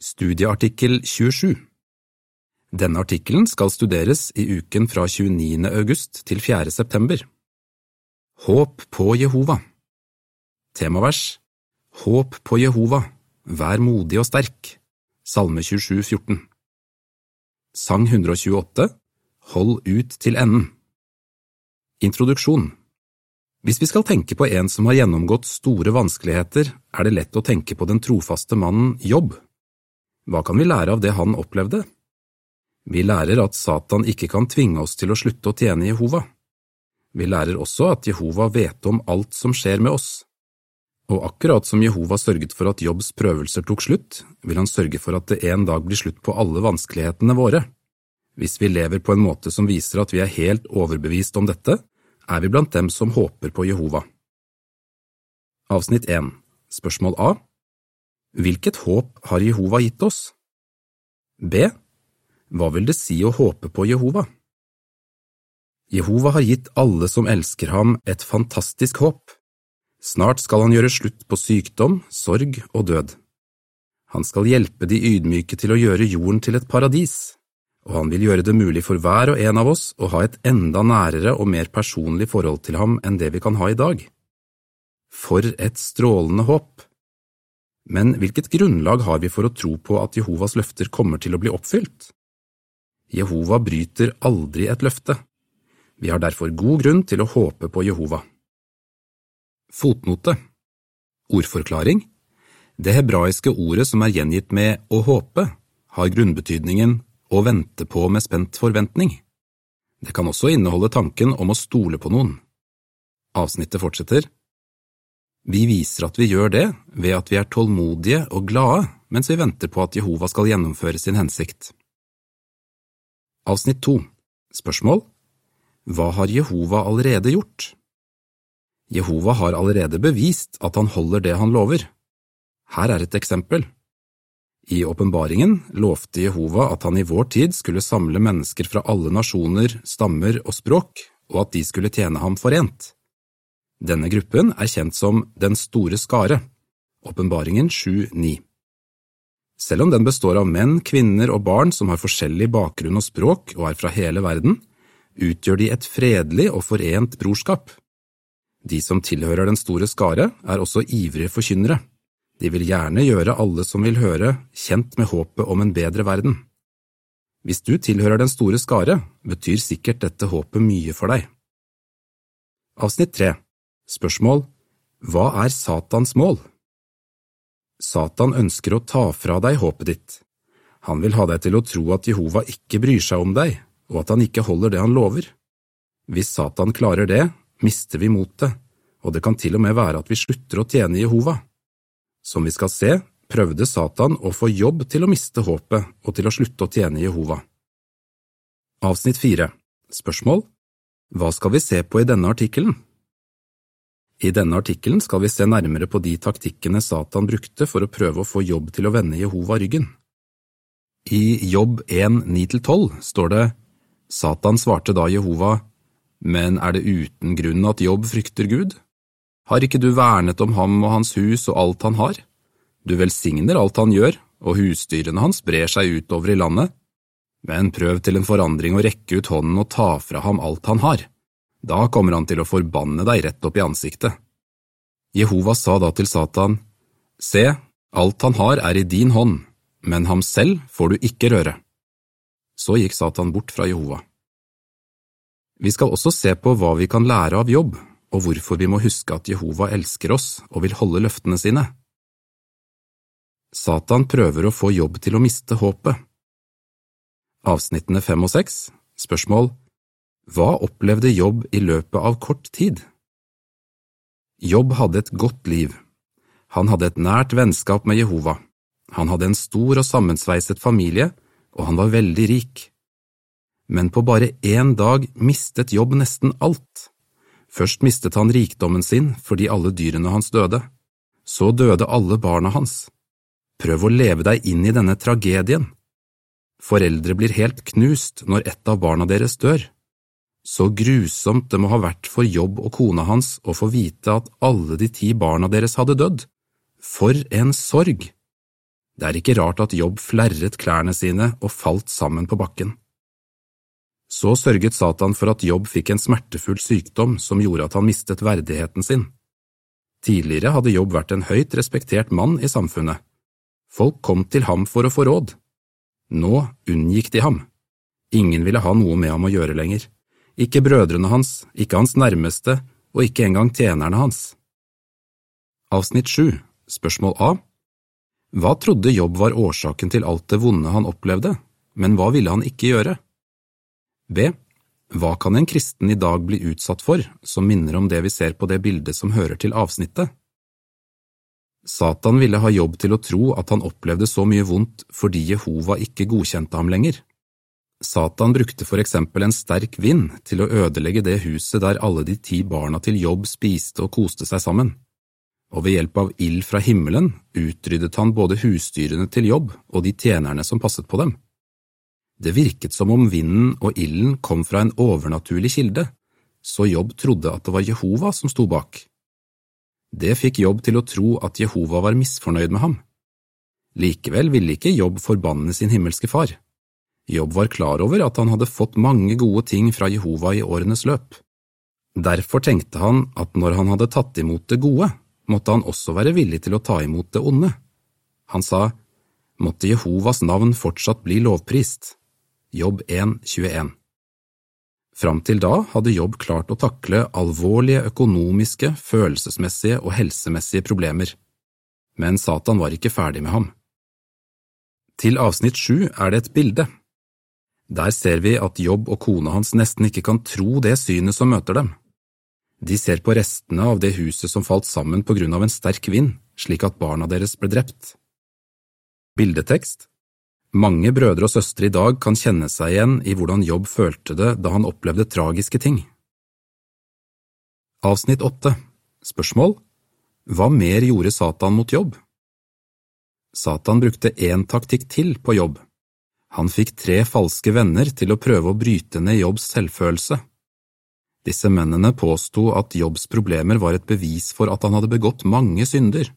Studieartikkel 27 Denne artikkelen skal studeres i uken fra 29. august til 4. september. Håp på Jehova Temavers Håp på Jehova, vær modig og sterk, Salme 27, 14 Sang 128 Hold ut til enden Introduksjon Hvis vi skal tenke på en som har gjennomgått store vanskeligheter, er det lett å tenke på den trofaste mannen Jobb. Hva kan vi lære av det han opplevde? Vi lærer at Satan ikke kan tvinge oss til å slutte å tjene Jehova. Vi lærer også at Jehova vet om alt som skjer med oss. Og akkurat som Jehova sørget for at Jobbs prøvelser tok slutt, vil han sørge for at det en dag blir slutt på alle vanskelighetene våre. Hvis vi lever på en måte som viser at vi er helt overbevist om dette, er vi blant dem som håper på Jehova. Avsnitt 1 Spørsmål A Hvilket håp har Jehova gitt oss? B. Hva vil det si å håpe på Jehova? Jehova har gitt alle som elsker ham, et fantastisk håp. Snart skal han gjøre slutt på sykdom, sorg og død. Han skal hjelpe de ydmyke til å gjøre jorden til et paradis, og han vil gjøre det mulig for hver og en av oss å ha et enda nærere og mer personlig forhold til ham enn det vi kan ha i dag. For et strålende håp! Men hvilket grunnlag har vi for å tro på at Jehovas løfter kommer til å bli oppfylt? Jehova bryter aldri et løfte. Vi har derfor god grunn til å håpe på Jehova. Fotnote Ordforklaring Det hebraiske ordet som er gjengitt med å håpe, har grunnbetydningen å vente på med spent forventning. Det kan også inneholde tanken om å stole på noen. Avsnittet fortsetter. Vi viser at vi gjør det ved at vi er tålmodige og glade mens vi venter på at Jehova skal gjennomføre sin hensikt. Avsnitt 2 Spørsmål Hva har Jehova allerede gjort? Jehova har allerede bevist at han holder det han lover. Her er et eksempel. I åpenbaringen lovte Jehova at han i vår tid skulle samle mennesker fra alle nasjoner, stammer og språk, og at de skulle tjene ham forent. Denne gruppen er kjent som Den store skare, Åpenbaringen 7.9. Selv om den består av menn, kvinner og barn som har forskjellig bakgrunn og språk og er fra hele verden, utgjør de et fredelig og forent brorskap. De som tilhører den store skare, er også ivrige forkynnere. De vil gjerne gjøre alle som vil høre, kjent med håpet om en bedre verden. Hvis du tilhører den store skare, betyr sikkert dette håpet mye for deg. Avsnitt 3 Spørsmål Hva er Satans mål? Satan ønsker å ta fra deg håpet ditt. Han vil ha deg til å tro at Jehova ikke bryr seg om deg, og at han ikke holder det han lover. Hvis Satan klarer det, mister vi motet, og det kan til og med være at vi slutter å tjene Jehova. Som vi skal se, prøvde Satan å få jobb til å miste håpet og til å slutte å tjene Jehova. Avsnitt 4 Spørsmål Hva skal vi se på i denne artikkelen? I denne artikkelen skal vi se nærmere på de taktikkene Satan brukte for å prøve å få jobb til å vende Jehova ryggen. I Jobb 1, 9–12 står det Satan svarte da Jehova, men er det uten grunn at Jobb frykter Gud? Har ikke du vernet om ham og hans hus og alt han har? Du velsigner alt han gjør, og husdyrene hans brer seg utover i landet. Men prøv til en forandring å rekke ut hånden og ta fra ham alt han har. Da kommer han til å forbanne deg rett opp i ansiktet. Jehova sa da til Satan, Se, alt han har er i din hånd, men ham selv får du ikke røre. Så gikk Satan bort fra Jehova. Vi skal også se på hva vi kan lære av jobb, og hvorfor vi må huske at Jehova elsker oss og vil holde løftene sine. Satan prøver å få jobb til å miste håpet. Avsnittene fem og seks Spørsmål hva opplevde Jobb i løpet av kort tid? Jobb hadde et godt liv. Han hadde et nært vennskap med Jehova. Han hadde en stor og sammensveiset familie, og han var veldig rik. Men på bare én dag mistet Jobb nesten alt. Først mistet han rikdommen sin fordi alle dyrene hans døde. Så døde alle barna hans. Prøv å leve deg inn i denne tragedien. Foreldre blir helt knust når et av barna deres dør. Så grusomt det må ha vært for Jobb og kona hans å få vite at alle de ti barna deres hadde dødd. For en sorg! Det er ikke rart at Jobb flerret klærne sine og falt sammen på bakken. Så sørget Satan for at Jobb fikk en smertefull sykdom som gjorde at han mistet verdigheten sin. Tidligere hadde Jobb vært en høyt respektert mann i samfunnet. Folk kom til ham for å få råd. Nå unngikk de ham. Ingen ville ha noe med ham å gjøre lenger. Ikke brødrene hans, ikke hans nærmeste, og ikke engang tjenerne hans. Avsnitt 7, spørsmål A Hva trodde Jobb var årsaken til alt det vonde han opplevde, men hva ville han ikke gjøre? B. Hva kan en kristen i dag bli utsatt for som minner om det vi ser på det bildet som hører til avsnittet? Satan ville ha Jobb til å tro at han opplevde så mye vondt fordi Jehova ikke godkjente ham lenger. Satan brukte for eksempel en sterk vind til å ødelegge det huset der alle de ti barna til Jobb spiste og koste seg sammen, og ved hjelp av ild fra himmelen utryddet han både husdyrene til Jobb og de tjenerne som passet på dem. Det virket som om vinden og ilden kom fra en overnaturlig kilde, så Jobb trodde at det var Jehova som sto bak. Det fikk Jobb til å tro at Jehova var misfornøyd med ham. Likevel ville ikke Jobb forbanne sin himmelske far. Jobb var klar over at han hadde fått mange gode ting fra Jehova i årenes løp. Derfor tenkte han at når han hadde tatt imot det gode, måtte han også være villig til å ta imot det onde. Han sa, måtte Jehovas navn fortsatt bli lovprist. Jobb 1.21 Fram til da hadde Jobb klart å takle alvorlige økonomiske, følelsesmessige og helsemessige problemer, men Satan var ikke ferdig med ham. Til avsnitt sju er det et bilde. Der ser vi at Jobb og kona hans nesten ikke kan tro det synet som møter dem. De ser på restene av det huset som falt sammen på grunn av en sterk vind, slik at barna deres ble drept. Bildetekst mange brødre og søstre i dag kan kjenne seg igjen i hvordan Jobb følte det da han opplevde tragiske ting. Avsnitt åtte Spørsmål Hva mer gjorde Satan mot Jobb? Satan brukte én taktikk til på Jobb. Han fikk tre falske venner til å prøve å bryte ned Jobbs selvfølelse. Disse mennene påsto at Jobbs problemer var et bevis for at han hadde begått mange synder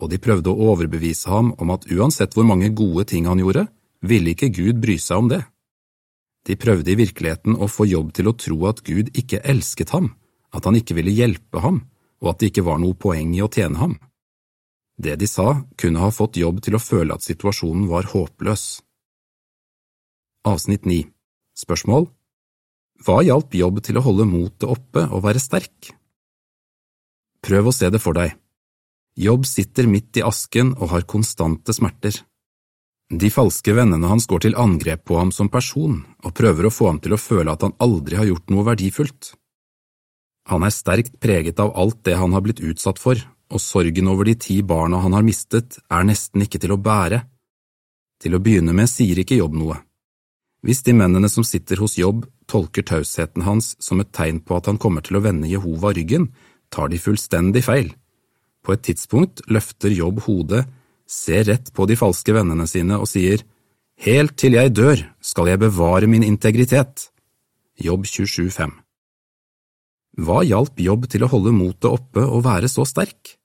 og de prøvde å overbevise ham om at uansett hvor mange gode ting han gjorde, ville ikke Gud bry seg om det. De prøvde i virkeligheten å få Jobb til å tro at Gud ikke elsket ham, at han ikke ville hjelpe ham, og at det ikke var noe poeng i å tjene ham. Det de sa, kunne ha fått Jobb til å føle at situasjonen var håpløs. Avsnitt 9 Spørsmål Hva hjalp Jobb til å holde motet oppe og være sterk? Prøv å se det for deg. Jobb sitter midt i asken og har konstante smerter. De falske vennene hans går til angrep på ham som person og prøver å få ham til å føle at han aldri har gjort noe verdifullt. Han er sterkt preget av alt det han har blitt utsatt for, og sorgen over de ti barna han har mistet, er nesten ikke til å bære. Til å begynne med sier ikke Jobb noe. Hvis de mennene som sitter hos Jobb, tolker tausheten hans som et tegn på at han kommer til å vende Jehova ryggen, tar de fullstendig feil. På et tidspunkt løfter Jobb hodet, ser rett på de falske vennene sine og sier, Helt til jeg dør skal jeg bevare min integritet. Jobb 27,5 Hva hjalp Jobb til å holde motet oppe og være så sterk?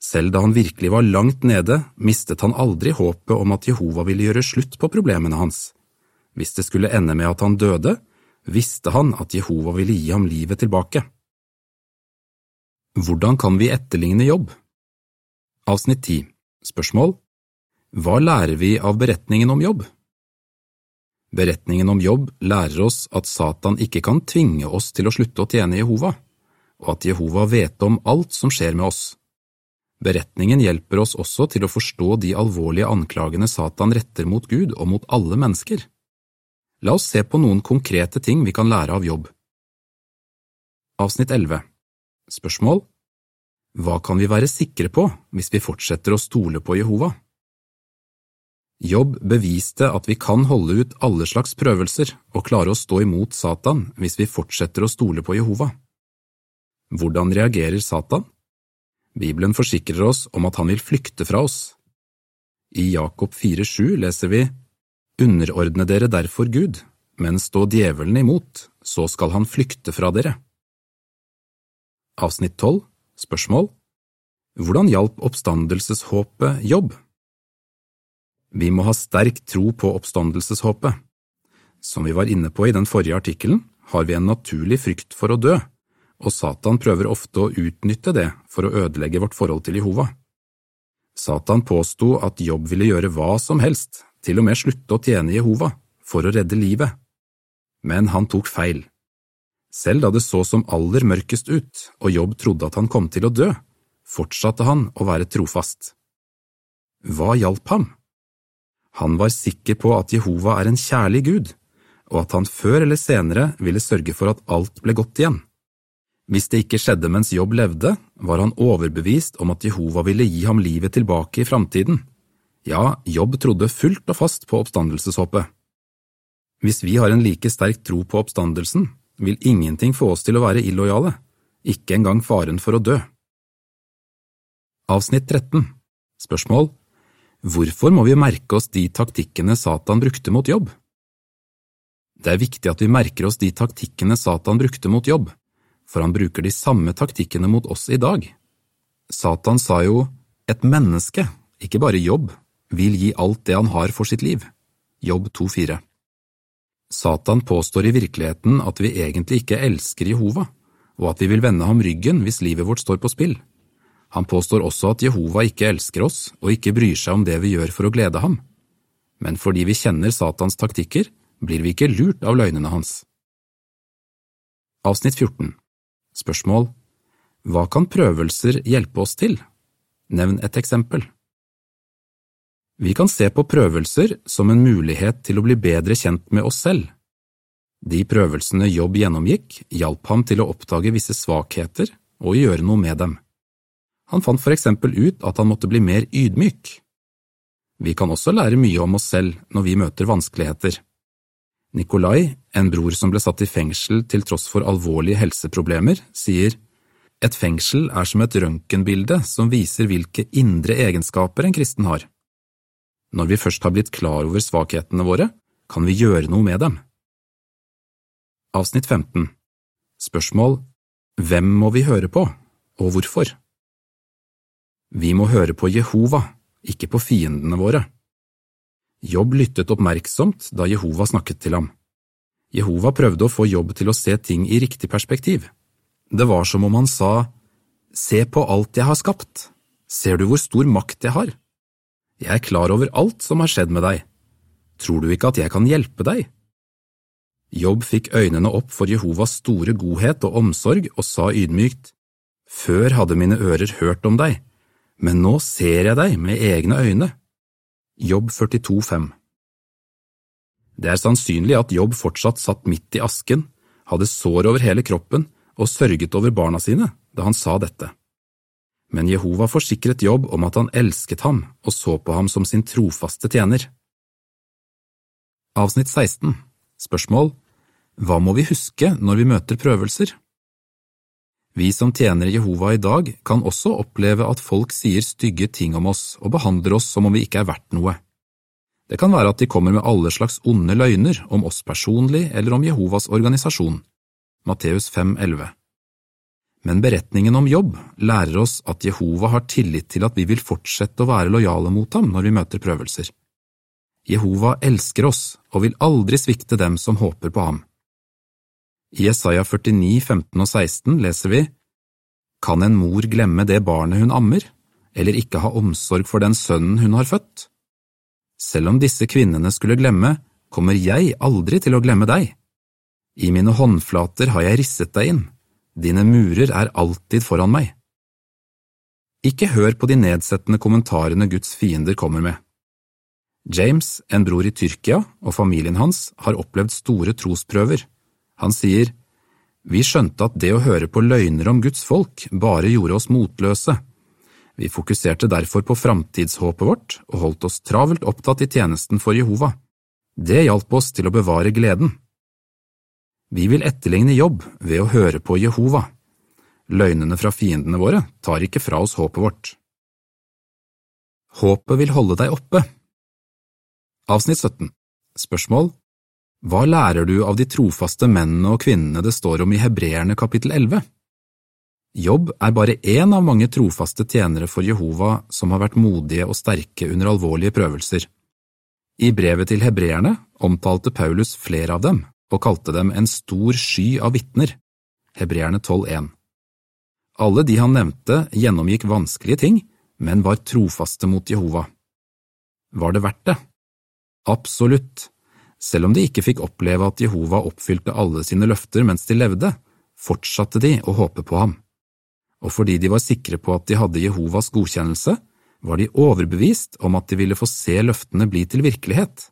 Selv da han virkelig var langt nede, mistet han aldri håpet om at Jehova ville gjøre slutt på problemene hans. Hvis det skulle ende med at han døde, visste han at Jehova ville gi ham livet tilbake. Hvordan kan vi etterligne jobb? Avsnitt 10 Spørsmål Hva lærer vi av beretningen om jobb? Beretningen om jobb lærer oss at Satan ikke kan tvinge oss til å slutte å tjene Jehova, og at Jehova vet om alt som skjer med oss. Beretningen hjelper oss også til å forstå de alvorlige anklagene Satan retter mot Gud og mot alle mennesker. La oss se på noen konkrete ting vi kan lære av jobb. Avsnitt 11 Spørsmål Hva kan vi være sikre på hvis vi fortsetter å stole på Jehova? Jobb beviste at vi kan holde ut alle slags prøvelser og klare å stå imot Satan hvis vi fortsetter å stole på Jehova. Hvordan reagerer Satan? Bibelen forsikrer oss om at han vil flykte fra oss. I Jakob 4,7 leser vi Underordne dere derfor Gud, men stå djevelen imot, så skal han flykte fra dere. Avsnitt 12 Spørsmål Hvordan hjalp oppstandelseshåpet jobb? Vi må ha sterk tro på oppstandelseshåpet. Som vi var inne på i den forrige artikkelen, har vi en naturlig frykt for å dø, og Satan prøver ofte å utnytte det for å ødelegge vårt forhold til Jehova. Satan påsto at Jobb ville gjøre hva som helst, til og med slutte å tjene Jehova, for å redde livet. Men han tok feil. Selv da det så som aller mørkest ut og Jobb trodde at han kom til å dø, fortsatte han å være trofast. Hva hjalp ham? Han var sikker på at Jehova er en kjærlig Gud, og at han før eller senere ville sørge for at alt ble godt igjen. Hvis det ikke skjedde mens Jobb levde, var han overbevist om at Jehova ville gi ham livet tilbake i framtiden. Ja, Jobb trodde fullt og fast på oppstandelseshåpet. Hvis vi har en like sterk tro på oppstandelsen, vil ingenting få oss til å være illojale, ikke engang faren for å dø. Avsnitt 13 Spørsmål Hvorfor må vi merke oss de taktikkene Satan brukte mot jobb? Det er viktig at vi merker oss de taktikkene Satan brukte mot jobb, for han bruker de samme taktikkene mot oss i dag. Satan sa jo et menneske, ikke bare jobb, vil gi alt det han har for sitt liv. Jobb 2,4 Satan påstår i virkeligheten at vi egentlig ikke elsker Jehova, og at vi vil vende ham ryggen hvis livet vårt står på spill. Han påstår også at Jehova ikke elsker oss og ikke bryr seg om det vi gjør for å glede ham. Men fordi vi kjenner Satans taktikker, blir vi ikke lurt av løgnene hans. Avsnitt 14 Spørsmål Hva kan prøvelser hjelpe oss til? Nevn et eksempel. Vi kan se på prøvelser som en mulighet til å bli bedre kjent med oss selv. De prøvelsene Jobb gjennomgikk, hjalp ham til å oppdage visse svakheter og gjøre noe med dem. Han fant for eksempel ut at han måtte bli mer ydmyk. Vi kan også lære mye om oss selv når vi møter vanskeligheter. Nikolai, en bror som ble satt i fengsel til tross for alvorlige helseproblemer, sier et fengsel er som et røntgenbilde som viser hvilke indre egenskaper en kristen har. Når vi først har blitt klar over svakhetene våre, kan vi gjøre noe med dem. Avsnitt 15 Spørsmål Hvem må vi høre på, og hvorfor? Vi må høre på Jehova, ikke på fiendene våre. Jobb lyttet oppmerksomt da Jehova snakket til ham. Jehova prøvde å få Jobb til å se ting i riktig perspektiv. Det var som om han sa, Se på alt jeg har skapt, ser du hvor stor makt jeg har? Jeg er klar over alt som har skjedd med deg. Tror du ikke at jeg kan hjelpe deg? Jobb fikk øynene opp for Jehovas store godhet og omsorg og sa ydmykt, Før hadde mine ører hørt om deg, men nå ser jeg deg med egne øyne. Jobb 42,5 Det er sannsynlig at Jobb fortsatt satt midt i asken, hadde sår over hele kroppen og sørget over barna sine da han sa dette. Men Jehova forsikret Jobb om at han elsket ham og så på ham som sin trofaste tjener. Avsnitt 16 Spørsmål Hva må vi huske når vi møter prøvelser? Vi som tjener Jehova i dag, kan også oppleve at folk sier stygge ting om oss og behandler oss som om vi ikke er verdt noe. Det kan være at de kommer med alle slags onde løgner om oss personlig eller om Jehovas organisasjon. Matteus 5,11 Men beretningen om jobb lærer oss at Jehova har tillit til at vi vil fortsette å være lojale mot ham når vi møter prøvelser. Jehova elsker oss og vil aldri svikte dem som håper på ham. I Jesaja 49, 15 og 16 leser vi Kan en mor glemme det barnet hun ammer, eller ikke ha omsorg for den sønnen hun har født? Selv om disse kvinnene skulle glemme, kommer jeg aldri til å glemme deg. I mine håndflater har jeg risset deg inn, dine murer er alltid foran meg. Ikke hør på de nedsettende kommentarene Guds fiender kommer med. James, en bror i Tyrkia, og familien hans har opplevd store trosprøver. Han sier, Vi skjønte at det å høre på løgner om Guds folk bare gjorde oss motløse. Vi fokuserte derfor på framtidshåpet vårt og holdt oss travelt opptatt i tjenesten for Jehova. Det hjalp oss til å bevare gleden. Vi vil etterligne jobb ved å høre på Jehova. Løgnene fra fiendene våre tar ikke fra oss håpet vårt. Håpet vil holde deg oppe. Avsnitt 17 Spørsmål hva lærer du av de trofaste mennene og kvinnene det står om i Hebreerne kapittel 11? Jobb er bare én av mange trofaste tjenere for Jehova som har vært modige og sterke under alvorlige prøvelser. I brevet til hebreerne omtalte Paulus flere av dem og kalte dem en stor sky av vitner, hebreerne 12.1. Alle de han nevnte gjennomgikk vanskelige ting, men var trofaste mot Jehova. Var det verdt det? Absolutt. Selv om de ikke fikk oppleve at Jehova oppfylte alle sine løfter mens de levde, fortsatte de å håpe på ham. Og fordi de var sikre på at de hadde Jehovas godkjennelse, var de overbevist om at de ville få se løftene bli til virkelighet.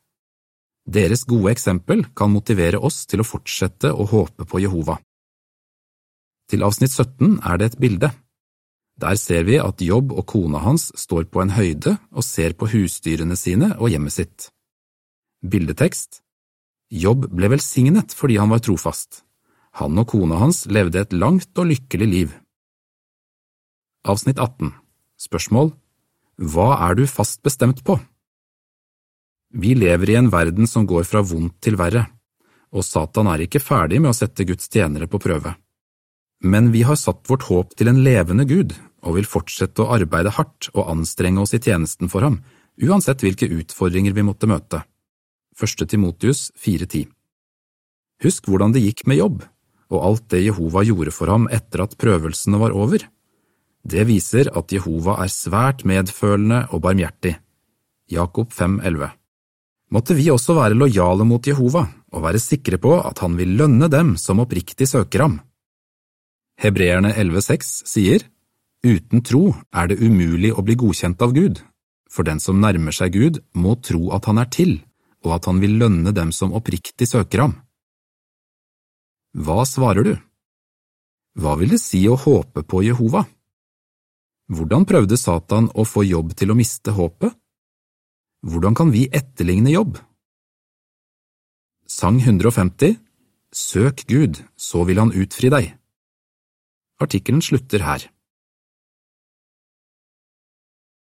Deres gode eksempel kan motivere oss til å fortsette å håpe på Jehova. Til avsnitt 17 er det et bilde. Der ser vi at Jobb og kona hans står på en høyde og ser på husdyrene sine og hjemmet sitt. Bildetekst Jobb ble velsignet fordi han var trofast. Han og kona hans levde et langt og lykkelig liv. Avsnitt 18 Spørsmål Hva er du fast bestemt på? Vi lever i en verden som går fra vondt til verre, og Satan er ikke ferdig med å sette Guds tjenere på prøve. Men vi har satt vårt håp til en levende Gud og vil fortsette å arbeide hardt og anstrenge oss i tjenesten for ham, uansett hvilke utfordringer vi måtte møte. 1. Timotius 4.10 Husk hvordan det gikk med jobb, og alt det Jehova gjorde for ham etter at prøvelsene var over. Det viser at Jehova er svært medfølende og barmhjertig. Jakob 5,11 måtte vi også være lojale mot Jehova og være sikre på at han vil lønne dem som oppriktig søker ham. Hebreerne 11,6 sier, Uten tro er det umulig å bli godkjent av Gud, for den som nærmer seg Gud må tro at han er til, og at han vil lønne dem som oppriktig søker ham. Hva svarer du? Hva vil det si å håpe på Jehova? Hvordan prøvde Satan å få jobb til å miste håpet? Hvordan kan vi etterligne jobb? Sang 150 Søk Gud, så vil han utfri deg. Artikkelen slutter her.